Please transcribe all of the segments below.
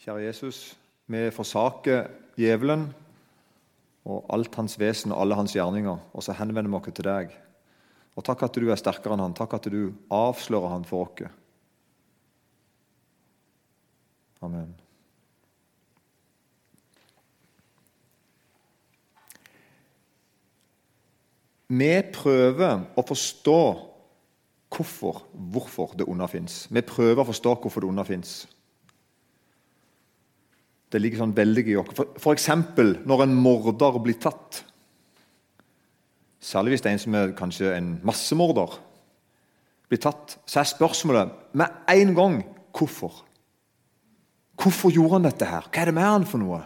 Kjære Jesus, vi forsaker djevelen og alt hans vesen og alle hans gjerninger, og så henvender vi oss til deg. Og Takk at du er sterkere enn han. Takk at du avslører han for oss. Amen. Vi prøver å forstå hvorfor, hvorfor det onde fins. Vi prøver å forstå hvorfor det onde fins. Det ligger sånn veldig i oss. F.eks. når en morder blir tatt. Særlig hvis det er en som er kanskje en massemorder. blir tatt, Så er spørsmålet med en gang hvorfor. Hvorfor gjorde han dette? her? Hva er det med han for noe?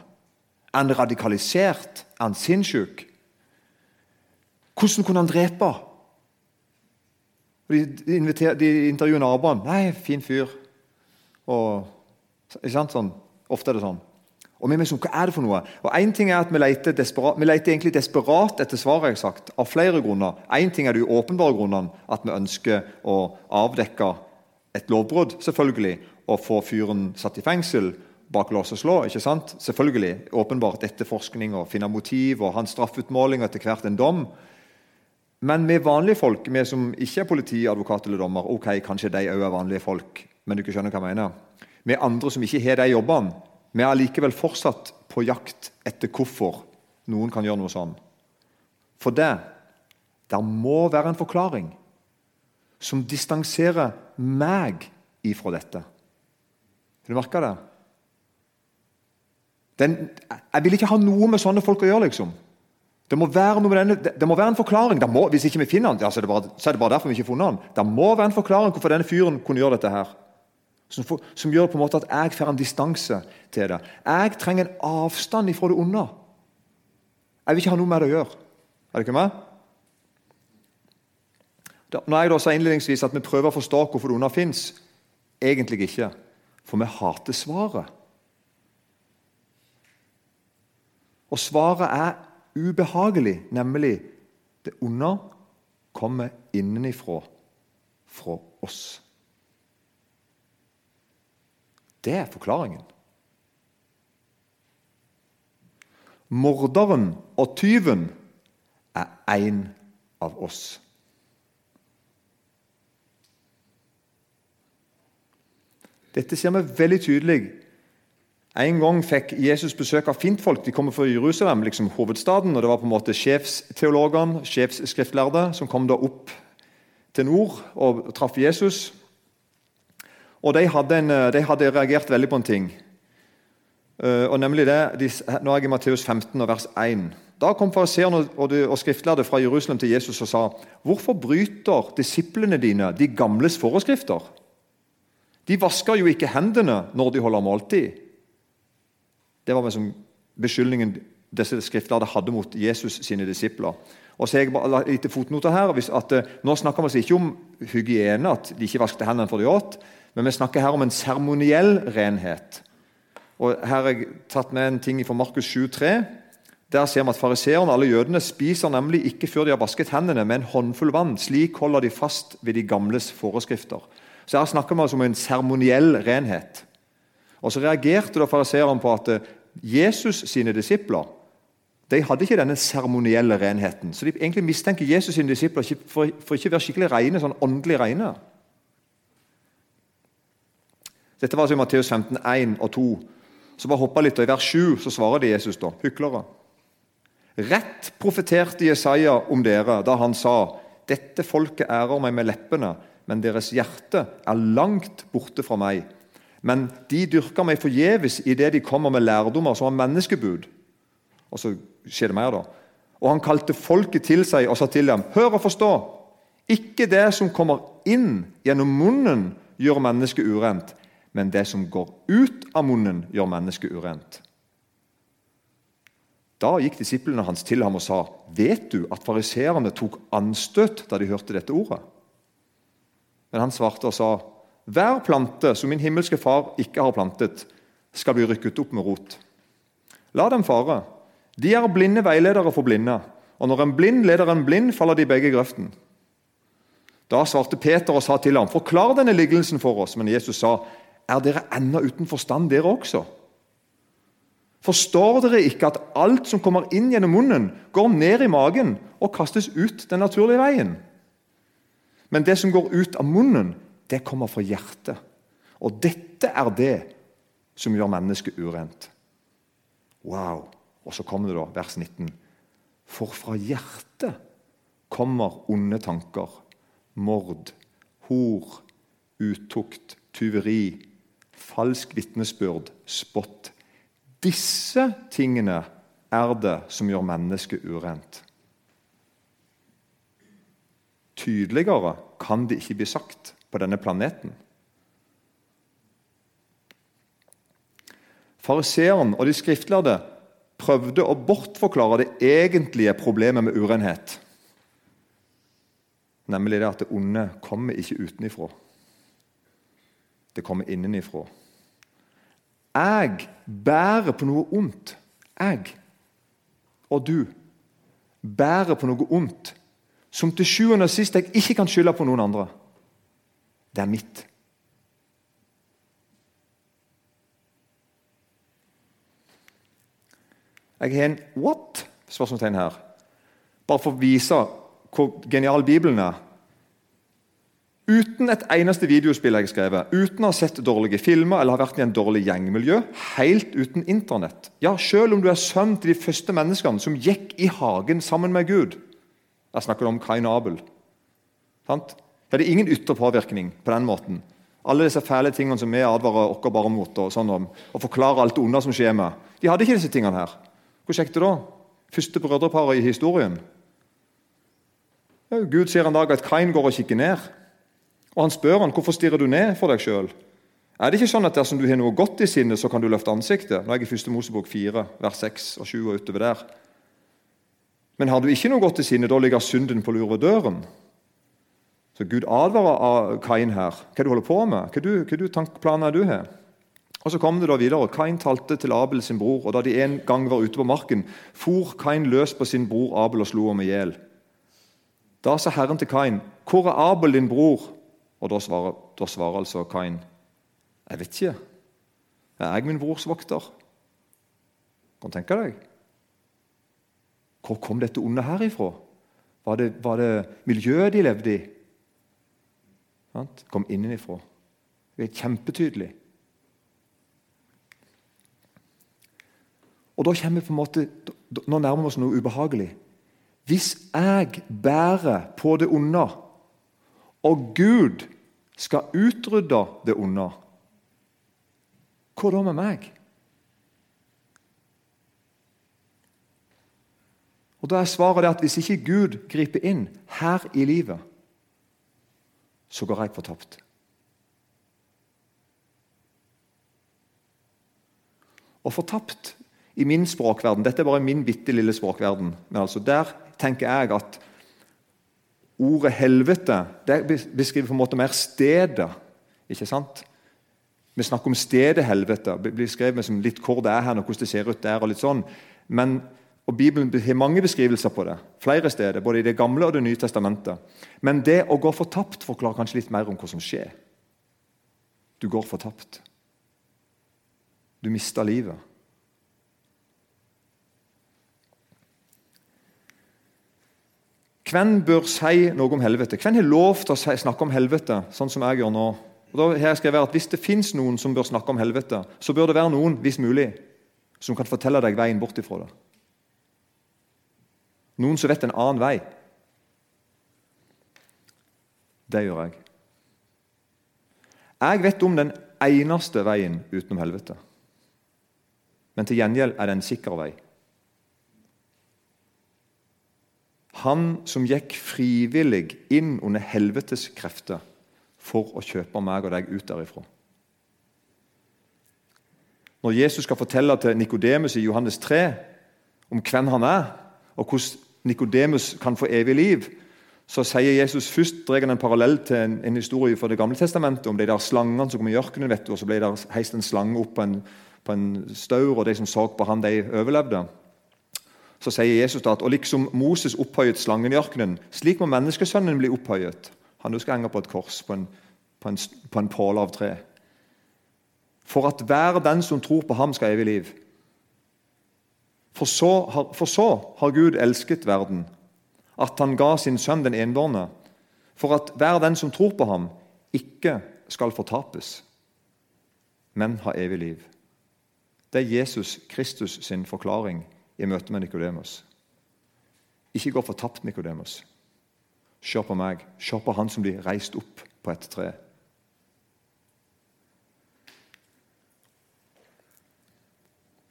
Er han radikalisert? Er han sinnssyk? Hvordan kunne han drepe? De, de, de intervjuer naboen. 'Nei, fin fyr.' Og, ikke sant? Sånn. Ofte er det sånn. Og vi liksom, Hva er det for noe? Og en ting er at Vi leter, desperat, vi leter egentlig desperat etter svaret, jeg sagt, av flere grunner. Én ting er de åpenbare grunnene, at vi ønsker å avdekke et lovbrudd, selvfølgelig, og få fyren satt i fengsel bak lås og slå. ikke sant? Selvfølgelig, åpenbart etterforskning og finne motiv og hans straffutmåling og etter hvert en dom. Men vi vanlige folk, vi som ikke er politi, advokat eller dommer, ok, kanskje de òg er vanlige folk, men du ikke skjønner hva jeg mener. Vi andre som ikke har de jobbene, vi er likevel fortsatt på jakt etter hvorfor noen kan gjøre noe sånn. For det der må være en forklaring som distanserer meg ifra dette. Har du merka det? Den, jeg vil ikke ha noe med sånne folk å gjøre. liksom. Det må være, denne, det må være en forklaring. Må, hvis ikke vi finner den, ja, så, er bare, så, er det bare derfor vi ikke har funnet den. Det må være en forklaring hvorfor denne fyren kunne gjøre dette. her. Som, for, som, gjør på en måte at jeg får en distanse til det. Jeg trenger en avstand ifra det onde. Jeg vil ikke ha noe med det å gjøre. Er det ikke med? Når jeg da sa innledningsvis at vi prøver å forstå hvorfor det onde fins, egentlig ikke. For vi hater svaret. Og svaret er ubehagelig, nemlig det onde kommer innenifra, fra oss. Det er forklaringen. Morderen og tyven er én av oss. Dette ser vi veldig tydelig. En gang fikk Jesus besøk av fintfolk. De kommer fra Jerusalem, liksom hovedstaden. og Det var på en måte sjefsteologene, sjefsskriftlærde, som kom da opp til nord og traff Jesus. Og de hadde, en, de hadde, reagert veldig på en ting. Uh, og nemlig det, de, Nå er jeg i Matteus 15, vers 1. Da kom fariseerne og, og skriftlærde fra Jerusalem til Jesus og sa Hvorfor bryter disiplene dine de gamles foreskrifter? De vasker jo ikke hendene når de holder måltid. Det var liksom beskyldningen disse skriftlærde hadde mot Jesus sine disipler. Og så er jeg bare litt fotnoter her, at uh, Nå snakker vi altså ikke om hygiene, at de ikke vasket hendene før de åt. Men vi snakker her om en seremoniell renhet. Og Her har jeg tatt med en ting fra Markus 7,3. Der ser vi at Fariseerne alle jødene spiser nemlig ikke før de har vasket hendene med en håndfull vann. Slik holder de fast ved de gamles foreskrifter. Så Her snakker vi altså om en seremoniell renhet. Og Så reagerte da fariseerne på at eh, Jesus sine disipler de hadde ikke denne seremonielle renheten. Så de egentlig mistenker Jesus sine disipler for, ikke å være skikkelig rene, sånn åndelig rene. Dette var altså i Matteus 15, 1 og 2. Så bare hoppa litt, og I vers 7 så svarer de Jesus da, hyklere. Rett profeterte Jesaja om dere da han sa:" Dette folket ærer meg med leppene, men deres hjerte er langt borte fra meg. Men de dyrker meg forgjeves idet de kommer med lærdommer som har menneskebud. Og så skjer det mer, da. Og han kalte folket til seg og sa til dem, hør og forstå. Ikke det som kommer inn gjennom munnen, gjør mennesket urent, men det som går ut av munnen, gjør mennesket urent. Da gikk disiplene hans til ham og sa, 'Vet du at fariseerne tok anstøt da de hørte dette ordet?' Men han svarte og sa, 'Hver plante som min himmelske far ikke har plantet, skal bli rykket opp med rot.' La dem fare. De er blinde veiledere for blinde, og når en blind leder en blind, faller de begge i grøften. Da svarte Peter og sa til ham, 'Forklar denne liggelsen for oss.' Men Jesus sa, er dere ennå uten forstand, dere også? Forstår dere ikke at alt som kommer inn gjennom munnen, går ned i magen og kastes ut den naturlige veien? Men det som går ut av munnen, det kommer fra hjertet. Og dette er det som gjør mennesket urent. Wow! Og så kommer det da, vers 19. For fra hjertet kommer onde tanker, mord, hor, utukt, tyveri, falsk vitnesbyrd, spott. Disse tingene er det som gjør mennesket urent. Tydeligere kan det ikke bli sagt på denne planeten. Fariseeren og de skriftlærde prøvde å bortforklare det egentlige problemet med urenhet. Nemlig det at det onde kommer ikke utenifra. Det kommer innenifra. Jeg bærer på noe ondt. Jeg og du bærer på noe ondt som til sjuende og sist jeg ikke kan skylde på noen andre. Det er mitt. Jeg har en what? spørsmålstegn her. Bare for å vise hvor genial Bibelen er. Uten et eneste videospill jeg har skrevet, uten å ha sett dårlige filmer eller ha vært i en dårlig gjengmiljø, helt uten Internett. Ja, Selv om du er sønn til de første menneskene som gikk i hagen sammen med Gud. Jeg snakker om Kain Abel. Sant? Det er ingen ytre påvirkning på den måten. Alle disse fæle tingene som vi advarer oss bare mot, og sånn om, og forklarer alt det onde som skjer med, de hadde ikke disse tingene her. Hvor kjekt det da? Første brødreparet i historien. Gud sier en dag at Kain går og kikker ned. Og Han spør han, hvorfor stirrer du ned for deg sjøl. Er det ikke sånn at dersom du har noe godt i sinnet, så kan du løfte ansiktet? Nå er jeg i 1. Mosebok 4, vers 6 og 7 og utover der. Men har du ikke noe godt i sinnet, da ligger synden på lur ved døren. Så Gud advarer Kain her. Hva du holder på med? Hva du, hva du tankplaner du har? Og Så kommer det da videre. Kain talte til Abel sin bror, og da de en gang var ute på marken, for Kain løs på sin bror Abel og slo ham i hjel. Da sa Herren til Kain, 'Hvor er Abel, din bror?' Og Da svarer, da svarer altså Kain, 'Jeg vet ikke. Er jeg min brors vokter?' Kan du tenke deg? Hvor kom dette onde her ifra? Var det, var det miljøet de levde i? Det kom innenifra. Det er kjempetydelig. Og da kommer vi på en måte, Nå nærmer vi oss noe ubehagelig. Hvis jeg bærer på det onde, og Gud skal utrydde det onde, hva da med meg? Og Da er svaret at hvis ikke Gud griper inn her i livet, så går jeg fortapt. Og fortapt i min språkverden Dette er bare min bitte lille språkverden. Men altså der tenker jeg at ordet 'helvete' det beskriver på en måte mer stedet. ikke sant? Vi snakker om stedet helvete. Det blir skrevet som litt hvor det er her, og hvordan det ser ut der. og litt sånn. Men og Bibelen har mange beskrivelser på det, flere steder, både i Det gamle og Det nye testamentet. Men det å gå fortapt forklarer kanskje litt mer om hva som skjer. Du går fortapt. Du mister livet. Hvem bør si noe om helvete? Hvem har lov til å snakke om helvete, sånn som jeg gjør nå? Og da har jeg skrevet at Hvis det fins noen som bør snakke om helvete, så bør det være noen hvis mulig, som kan fortelle deg veien bort ifra det. Noen som vet en annen vei. Det gjør jeg. Jeg vet om den eneste veien utenom helvete. Men til gjengjeld er det en sikker vei. Han som gikk frivillig inn under helvetes krefter for å kjøpe meg og deg ut derifra. Når Jesus skal fortelle til Nikodemus i Johannes 3 om hvem han er, og hvordan Nikodemus kan få evig liv, så sier Jesus først drar en parallell til en, en, historie fra Det gamle testamentet om de der slangene som kom i ørkenen. vet du, og Så ble det heist en slange opp på en, på en staur, og de som så på han, de overlevde. Så sier Jesus da at og liksom Moses opphøyet slangen i ørkenen, slik må menneskesønnen bli opphøyet. Han skal henge på et kors, på en, på en, på en påle av tre. For at hver den som tror på ham, skal ha evig liv. For så, har, for så har Gud elsket verden, at han ga sin sønn den enbårne, for at hver den som tror på ham, ikke skal fortapes, men ha evig liv. Det er Jesus Kristus sin forklaring i møte med Nikodemus. Ikke gå fortapt, Nikodemus. Se på meg. Se på han som blir reist opp på et tre.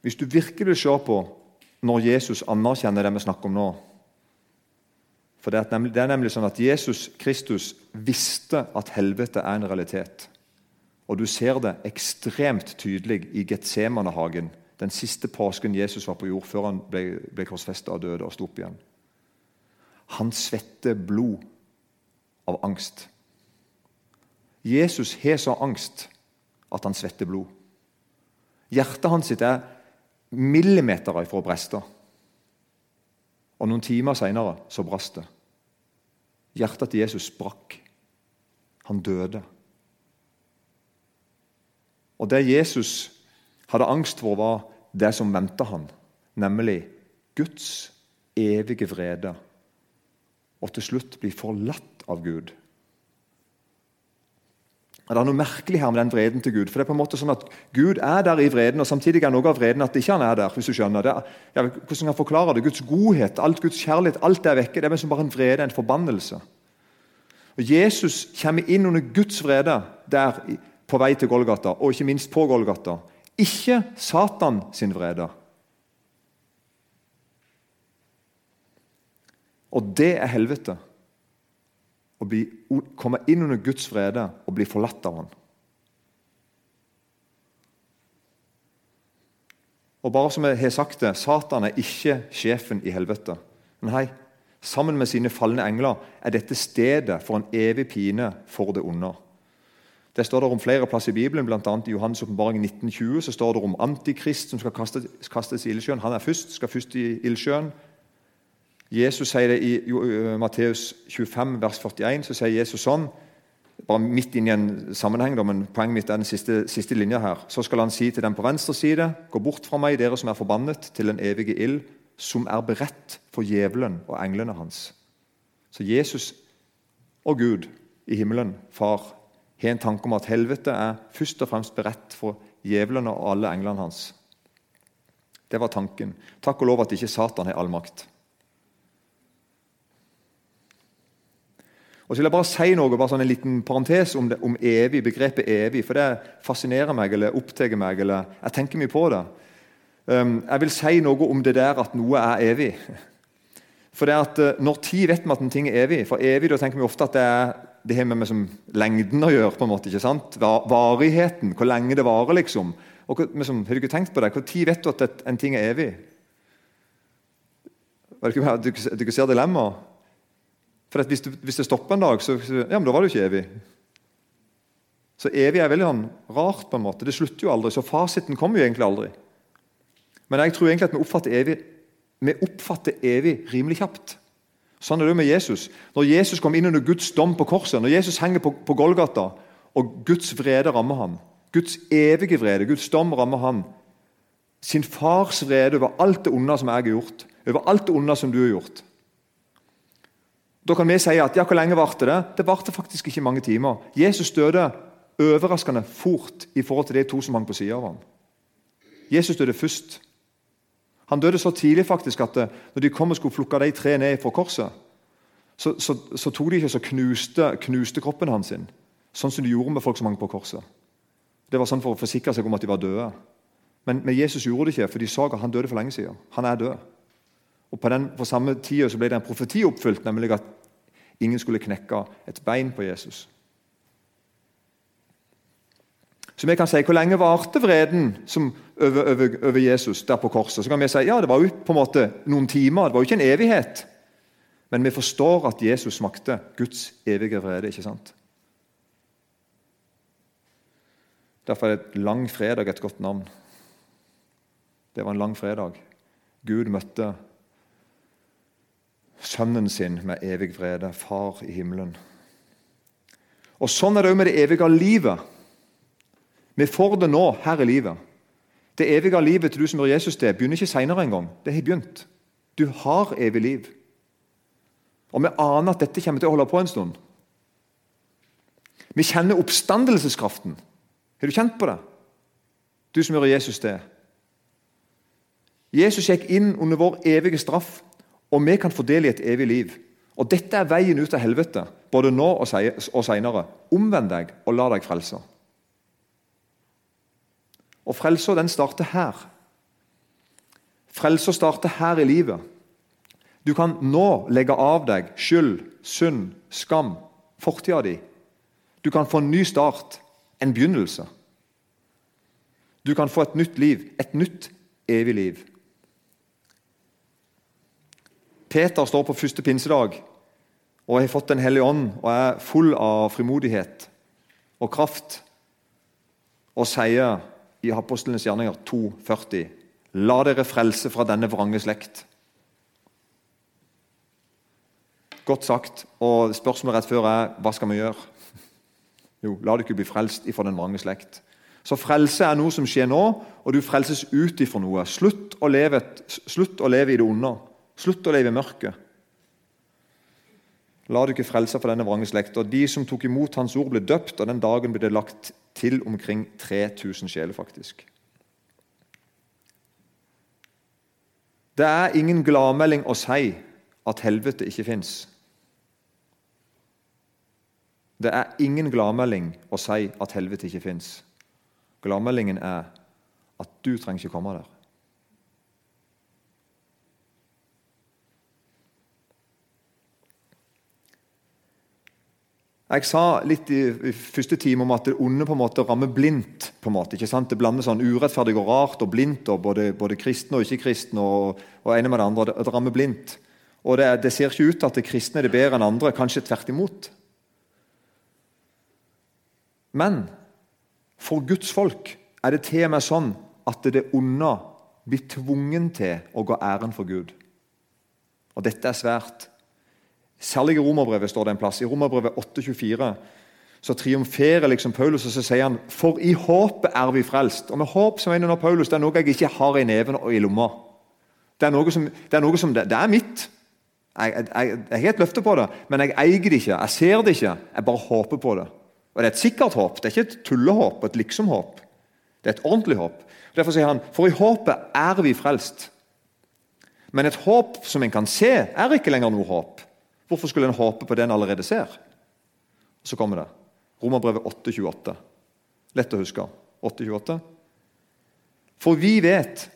Hvis du virkelig ser på når Jesus anerkjenner det vi snakker om nå For Det er nemlig, det er nemlig sånn at Jesus Kristus visste at helvete er en realitet. Og Du ser det ekstremt tydelig i Getsemanehagen, den siste påsken Jesus var på jord før han ble, ble korsfesta og døde og sto opp igjen. Han svetter blod av angst. Jesus har så angst at han svetter blod. Hjertet hans er millimeter fra å breste. Og noen timer seinere så brast det. Hjertet til Jesus brakk. Han døde. Og det Jesus hadde angst for, var det som venta han, nemlig Guds evige vrede. Og til slutt bli forlatt av Gud. Det er noe merkelig her med den vreden til Gud. for det er på en måte sånn at Gud er der i vreden, og samtidig er noe av vreden at ikke han er der. hvis du skjønner. Er, ja, hvordan kan forklare det? Guds godhet, alt Guds kjærlighet, alt er vekke. Det er som bare en vrede, en forbannelse. Og Jesus kommer inn under Guds vrede der på vei til Golgata, og ikke minst på Golgata. Ikke Satan sin vrede. Og det er helvete å bli, komme inn under Guds vrede og bli forlatt av Han. Og bare som jeg har sagt det, Satan er ikke sjefen i helvete. Nei, sammen med sine falne engler er dette stedet for en evig pine for det onde. Det står det om flere plasser i Bibelen, bl.a. i Johannes' åpenbaring 1920 så står det om Antikrist som skal kastes, kastes i ildsjøen. Han er først, skal først i ildsjøen. Jesus sier det i Matteus 25, vers 41. Så sier Jesus sånn, bare midt inn i en sammenheng, men poenget mitt er den siste, siste linja her. Så skal han si til dem på venstre side.: Gå bort fra meg, dere som er forbannet, til den evige ild, som er beredt for djevelen og englene hans. Så Jesus og Gud i himmelen, Far, har en tanke om at helvete er først og fremst beredt for djevlene og alle englene hans. Det var tanken. Takk og lov at ikke Satan har all makt. Og så vil jeg bare si noe, bare sånn en liten parentes om, det, om evig, begrepet evig. For det fascinerer meg eller opptar meg. eller Jeg tenker mye på det. Um, jeg vil si noe om det der at noe er evig. For det at uh, Når tid vet vi at en ting er evig? For evig da tenker vi ofte at det er det har med, med som, lengden å gjøre. på en måte, ikke sant? Varigheten, hvor lenge det varer. liksom. Og, liksom, Har du ikke tenkt på det? Hvor tid vet du at et, en ting er evig? Du, du, du ser dilemmaet? For hvis, du, hvis, det stopper en dag, så ja, men da var det jo ikke evig. Så evig er veldig sånn rart. på en måte. Det slutter jo aldri, så fasiten kommer jo egentlig aldri. Men jeg tror egentlig at vi oppfatter evig, vi oppfatter evig rimelig kjapt. Sånn er det med Jesus. Når Jesus kom inn under Guds dom på korset, når Jesus henger på, på Golgata, og Guds vrede rammer ham, Guds evige vrede, Guds dom rammer ham, sin fars vrede over alt det onde som jeg har gjort, over alt det onde som du har gjort da kan vi si at ja, hvor lenge varte det? Det varte faktisk ikke mange timer. Jesus døde overraskende fort i forhold til de to som hang på sida av ham. Jesus døde først. Han døde så tidlig faktisk at eh, når de kom og skulle plukke de tre ned fra korset, så, så, så tok de ikke så knuste, knuste kroppen hans, sin, sånn som de gjorde med folk som hang på korset. Det var sånn for å forsikre seg om at de var døde. Men, men Jesus gjorde det ikke, for de sa at han døde for lenge siden. Han er død. Og På, den, på samme tida ble det en profeti oppfylt, nemlig at ingen skulle knekke et bein på Jesus. Så vi kan si, Hvor lenge varte vreden over, over, over, Jesus der på korset? Så kan vi si ja, det var jo på en måte noen timer, det var jo ikke en evighet. Men vi forstår at Jesus smakte Guds evige vrede. ikke sant? Derfor er det et lang fredag et godt navn. Det var en lang fredag. Gud møtte sønnen sin med evig vrede, far i himmelen. Og Sånn er det òg med det evige livet. Vi får det nå, her i livet. Det evige livet til du som gjør Jesus det, begynner ikke seinere engang. Det har begynt. Du har evig liv. Og vi aner at dette kommer til å holde på en stund. Vi kjenner oppstandelseskraften. Har du kjent på det? Du som gjør Jesus det. Jesus gikk inn under vår evige straff, og vi kan fordele i et evig liv. Og Dette er veien ut av helvete, både nå og seinere. Omvend deg og la deg frelse. Og frelsa, den starter her. Frelsa starter her i livet. Du kan nå legge av deg skyld, synd, skam, fortida di. Du kan få en ny start, en begynnelse. Du kan få et nytt liv, et nytt evig liv. Peter står på første pinsedag og har fått Den hellige ånd og er full av frimodighet og kraft og sier i Apostlenes gjerninger 2,40.: La dere frelse fra denne vrange slekt. Godt sagt. Og spørsmålet rett før er hva skal vi gjøre? Jo, la dere bli frelst ifra den vrange slekt. Så frelse er noe som skjer nå, og du frelses ut ifra noe. Slutt å leve, slutt å leve i det onde. Slutt å leve i mørket. La dere frelse for denne vrange slekt. Og De som tok imot Hans ord, ble døpt, og den dagen ble det lagt til omkring 3000 sjeler, faktisk. Det er ingen gladmelding å si at helvete ikke fins. Det er ingen gladmelding å si at helvete ikke fins. Gladmeldingen er at du trenger ikke komme der. Jeg sa litt i, i første time om at det onde på en måte rammer blindt. på en måte, ikke sant? Det blander sånn urettferdig og rart og blindt, og både, både kristne og ikke-kristne. og, og ene med det andre, det, det rammer blindt. Og det, det, ser ikke ut til at det kristne er det bedre enn andre. Kanskje tvert imot. Men for Guds folk er det til og med sånn at det onde blir tvungen til å gå æren for Gud. Og Dette er svært. Særlig i Romerbrevet står det en plass. I Romerbrevet 8,24 så triumferer liksom Paulus, og så sier han For i håpet er vi frelst. Og med håp som mener Paulus, det er noe jeg ikke har i neven og i lomma. Det er noe som, det er, noe som, det, det er mitt. Jeg, jeg, jeg, har et løfte på det, men jeg eier det ikke. Jeg ser det ikke. Jeg bare håper på det. Og Det er et sikkert håp, det er ikke et tullehåp, et liksom-håp. Det er et ordentlig håp. Derfor sier han for i håpet er vi frelst. Men et håp som en kan se, er ikke lenger noe håp. Hvorfor skulle en håpe på det en allerede ser? Så kommer det. Romerbrevet 8,28. Lett å huske. 8,28. For vi vet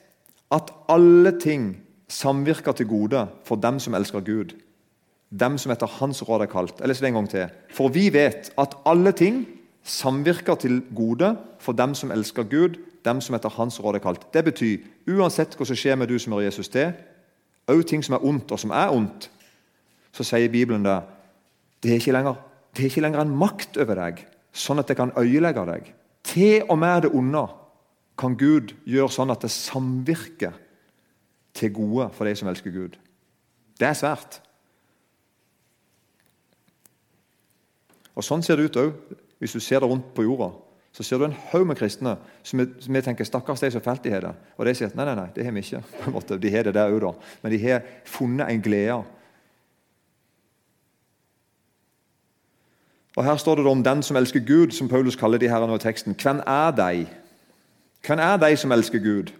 at alle ting samvirker til gode for dem som elsker Gud dem som etter hans råd er kalt. Jeg leser det en gang til. For vi vet at alle ting samvirker til gode for dem som elsker Gud, dem som etter hans råd er kalt. Det betyr uansett hva som skjer med du som hører Jesus til, òg ting som er ondt, og som er ondt, så sier Bibelen det det er ikke lenger, det er ikke lenger en makt over deg, sånn at det kan øyelegge deg. Til og med det onde kan Gud gjøre sånn at det samvirker til gode for de som elsker Gud. Det er svært. Og Sånn ser det ut òg hvis du ser det rundt på jorda. Så ser du en haug med kristne som vi tenker stakkars de som falt har det. Og de sier nei, nei, nei, det har vi ikke. De har det der òg, da. Men de har funnet en glede. Og Her står det om den som elsker Gud, som Paulus kaller de her nå i teksten. Hvem er de? Hvem er de som elsker Gud?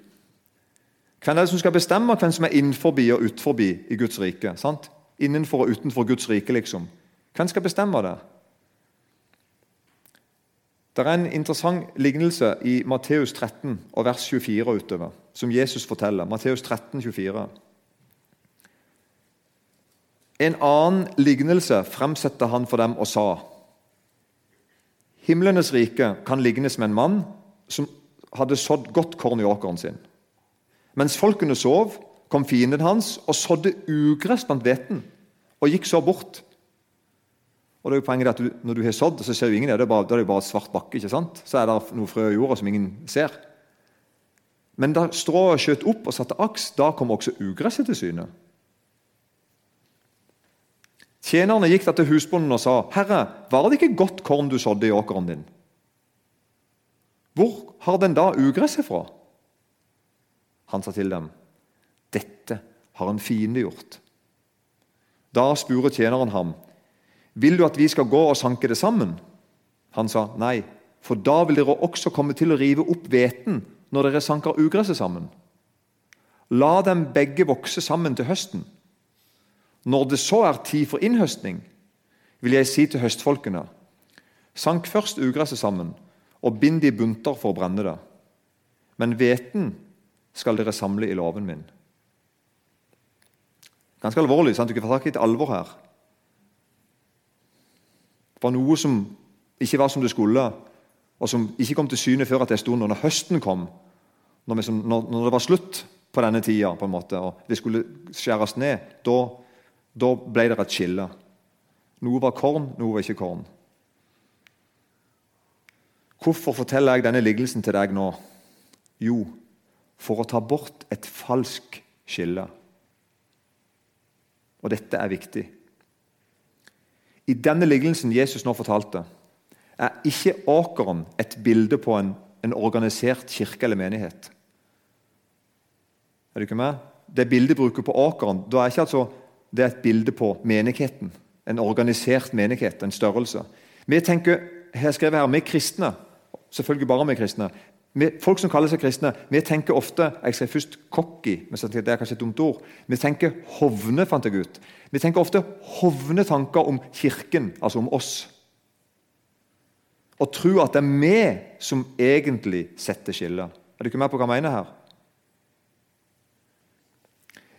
Hvem er det som skal bestemme hvem som er innenfor og utenfor i Guds rike? Sant? Innenfor og utenfor Guds rike, liksom. Hvem skal bestemme det? Det er en interessant lignelse i Matteus 13 og vers 24 utover, som Jesus forteller. Matteus 13, 24. En annen lignelse fremsetter han for dem og sa Himlenes rike kan lignes med en mann som hadde sådd godt korn i åkeren sin. Mens folkene sov, kom fienden hans og sådde ugress blant hveten, og gikk så bort. Og det er jo poenget at du, Når du har sådd, så ser jo ingen det. Det er, det bare svart bakke. ikke sant? Så er det noe frø i jorda som ingen ser. Men da strået skjøt opp og satte aks, da kom også ugresset til syne. Tjenerne gikk da til husbonden og sa, 'Herre, var det ikke godt korn du sådde i åkeren din?' Hvor har den da ugresset fra? Han sa til dem, 'Dette har en fiende gjort.' Da spurte tjeneren ham, 'Vil du at vi skal gå og sanke det sammen?' Han sa, 'Nei, for da vil dere også komme til å rive opp hveten når dere sanker ugresset sammen.' La dem begge vokse sammen til høsten. Når det så er tid for innhøstning, vil jeg si til høstfolkene:" Sank først ugresset sammen, og bind det i bunter for å brenne det. Men hveten skal dere samle i låven min. Ganske alvorlig, sant? Du kan få tak i et alvor her. Det var noe som ikke var som det skulle, og som ikke kom til syne før at det stod når høsten kom. Når, det var slutt på denne tida, på en måte, og det skulle skjæres ned, da, da ble det et skille. Noe var korn, noe var ikke korn. Hvorfor forteller jeg denne liggelsen til deg nå? Jo, for å ta bort et falsk skille. Og dette er viktig. I denne liggelsen Jesus nå fortalte, er ikke åkeren et bilde på en, en organisert kirke eller menighet. Er du ikke med? Det bildet bruker på åkeren, da er ikke altså, det er et bilde på menigheten. En organisert menighet, en størrelse. Vi tenker, her skrevet her, vi kristne, selvfølgelig bare vi kristne, vi, folk som kaller seg kristne, vi tenker ofte jeg skrev først cocky, men det er kanskje et dumt ord. Vi tenker hovne, fant jeg ut. Vi tenker ofte hovne tanker om Kirken, altså om oss. Og tror at det er vi som egentlig setter skillet. Er du ikke med på hva jeg mener her?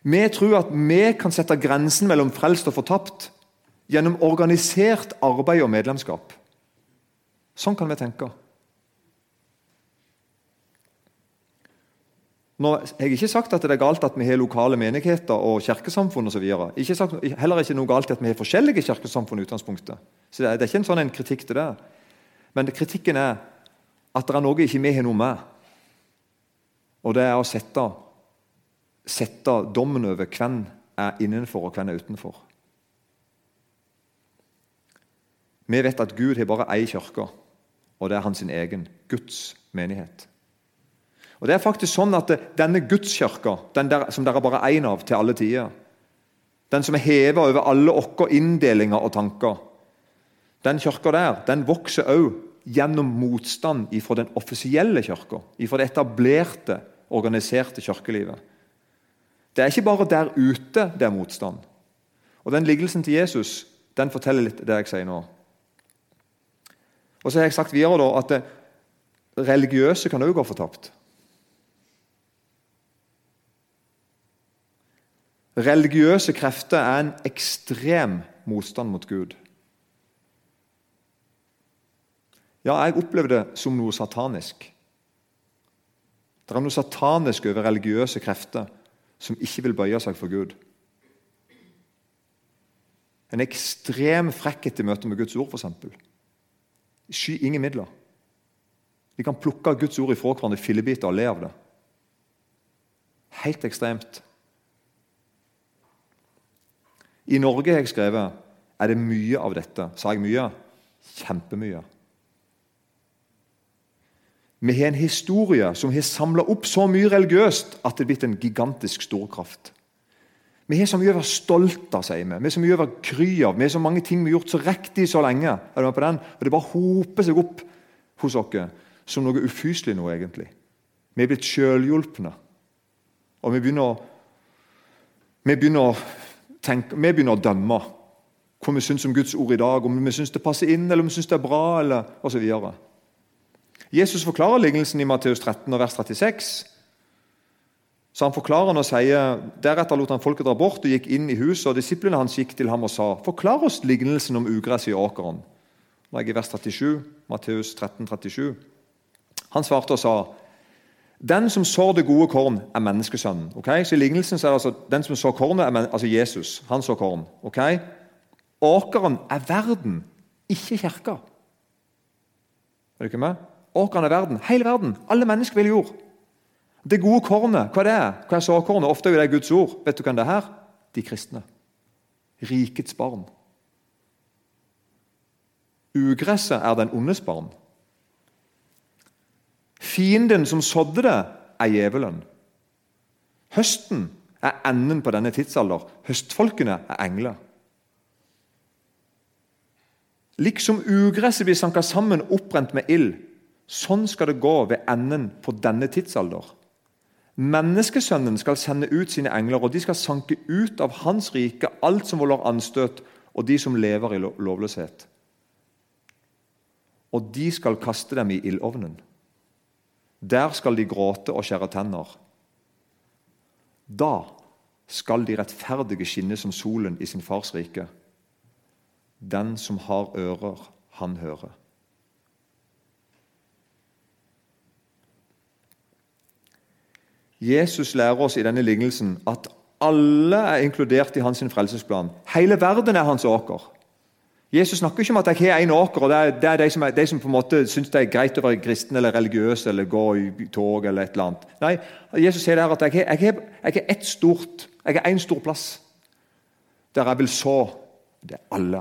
Vi tror at vi kan sette grensen mellom frelst og fortapt gjennom organisert arbeid og medlemskap. Sånn kan vi tenke. Nå, jeg har ikke sagt at det er galt at vi har lokale menigheter og kirkesamfunn osv. Heller ikke noe galt at vi har forskjellige kirkesamfunn. i utgangspunktet. Så det, det, er ikke en sånn en kritikk til det. Men kritikken er at det er noe ikke vi har noe med. Og det er å sette, sette dommen over hvem er innenfor og hvem er utenfor. Vi vet at Gud har bare én kirke, og det er hans egen, Guds menighet. Og det er faktisk sånn at Denne gudskirka, den der, som dere bare er én av til alle tider, den som er heva over alle våre inndelinger og tanker, den kirka der den vokser òg gjennom motstand fra den offisielle kirka, fra det etablerte, organiserte kirkelivet. Det er ikke bare der ute det er motstand. Og Den lignelsen til Jesus den forteller litt det jeg sier nå. Og så har jeg sagt videre da, at det religiøse kan òg gå fortapt. Religiøse krefter er en ekstrem motstand mot Gud. Ja, jeg opplever det som noe satanisk. Det er noe satanisk over religiøse krefter som ikke vil bøye seg for Gud. En ekstrem frekkhet i møte med Guds ord, f.eks. Sky ingen midler. De kan plukke Guds ord ifra hverandre i fillebiter og le av det. Helt ekstremt. I Norge har jeg skrevet er det mye av dette. Sa jeg mye? Kjempemye. Vi har en historie som har samla opp så mye religiøst at det er blitt en gigantisk storkraft. Vi har så mye å være stolt av, sier vi. Vi har så mye å være kry av. Vi har så mange ting vi har gjort så riktig så lenge. Er du med på den? Og Det bare hoper seg opp hos oss som noe ufyselig nå, egentlig. Vi er blitt sjølhjulpne. Og vi begynner, vi begynner å tenke, vi begynner å dømme hva vi syns om Guds ord i dag, om vi syns det passer inn, eller om vi syns det er bra, eller osv. Jesus forklarer lignelsen i Matteus 13, vers 36. Så Han forklarer han og sier, Deretter lot han folket dra bort og gikk inn i huset. og Disiplene hans gikk til ham og sa, 'Forklar oss lignelsen om ugresset i åkeren.' Nå er jeg i vers 37, Matteus 13, 37. Han svarte og sa, den som sår det gode korn, er menneskesønnen. Okay? Så I lignelsen så er det altså den som sår kornet, er altså Jesus. Han sår korn. Okay? Åkeren er verden, ikke kirka. Er du ikke med? Åkeren i verden. Hele verden. Alle mennesker vil jord. Det gode kornet, hva det er Hva er såkornet? Ofte er det Guds ord. Vet du hvem det er her? De kristne. Rikets barn. Ugresset er den ondes barn. Fienden som sådde det, er djevelen. Høsten er enden på denne tidsalder. Høstfolkene er engler. Liksom ugresset blir sanka sammen, opprent med ild, sånn skal det gå ved enden på denne tidsalder. Menneskesønnen skal sende ut sine engler, og de skal sanke ut av hans rike alt som volder anstøt, og de som lever i lovløshet. Og de skal kaste dem i ildovnen. Der skal de gråte og skjære tenner. Da skal de rettferdige skinne som solen i sin fars rike. Den som har ører, han hører. Jesus lærer oss i denne lignelsen at alle er inkludert i hans frelsesplan. Hele verden er hans åker. Jesus snakker ikke om at jeg har én åker, og det er, det er de, som er, de som på en måte syns det er greit å være kristen eller religiøs eller gå i tog eller et eller annet. Nei, Jesus sier der at jeg har, jeg har ett stort, jeg har én stor plass der jeg vil så. Det er alle.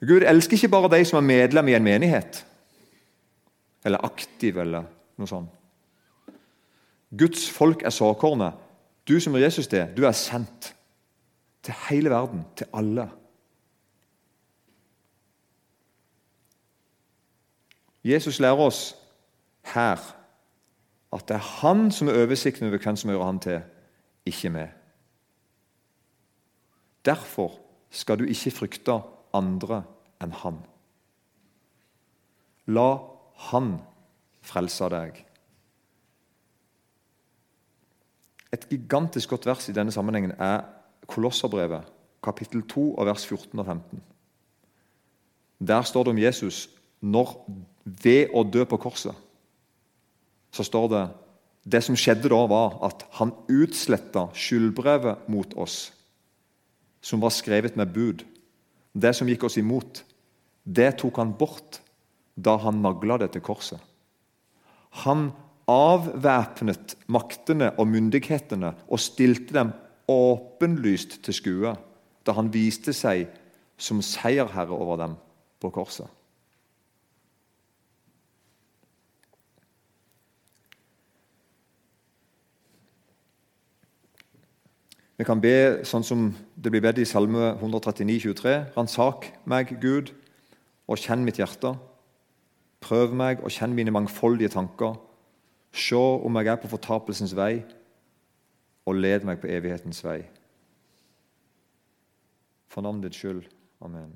Gud elsker ikke bare de som er medlem i en menighet, eller aktiv, eller noe sånt. Guds folk er såkornet. Du som er Jesus det, du er sendt til hele verden, til alle. Jesus lærer oss her at det er han som er oversikten over hvem som hører han til, ikke vi. Derfor skal du ikke frykte andre enn han. La han frelse deg. Et gigantisk godt vers i denne sammenhengen er Kolosserbrevet, kapittel 2, vers 14 og 15. Der står det om Jesus når ved å dø på korset. Så står det Det som skjedde da, var at han utsletta skyldbrevet mot oss, som var skrevet med bud. Det som gikk oss imot, det tok han bort da han nagla det til korset. Han avvæpnet maktene og myndighetene og stilte dem åpenlyst til skue da han viste seg som seierherre over dem på korset. Vi kan be sånn som det blir bedt i Salme 139, 23. Ransak meg, Gud, og kjenn mitt hjerte. Prøv meg og kjenn mine mangfoldige tanker. Se om jeg er på fortapelsens vei, og led meg på evighetens vei. For navnet ditt skyld. Amen.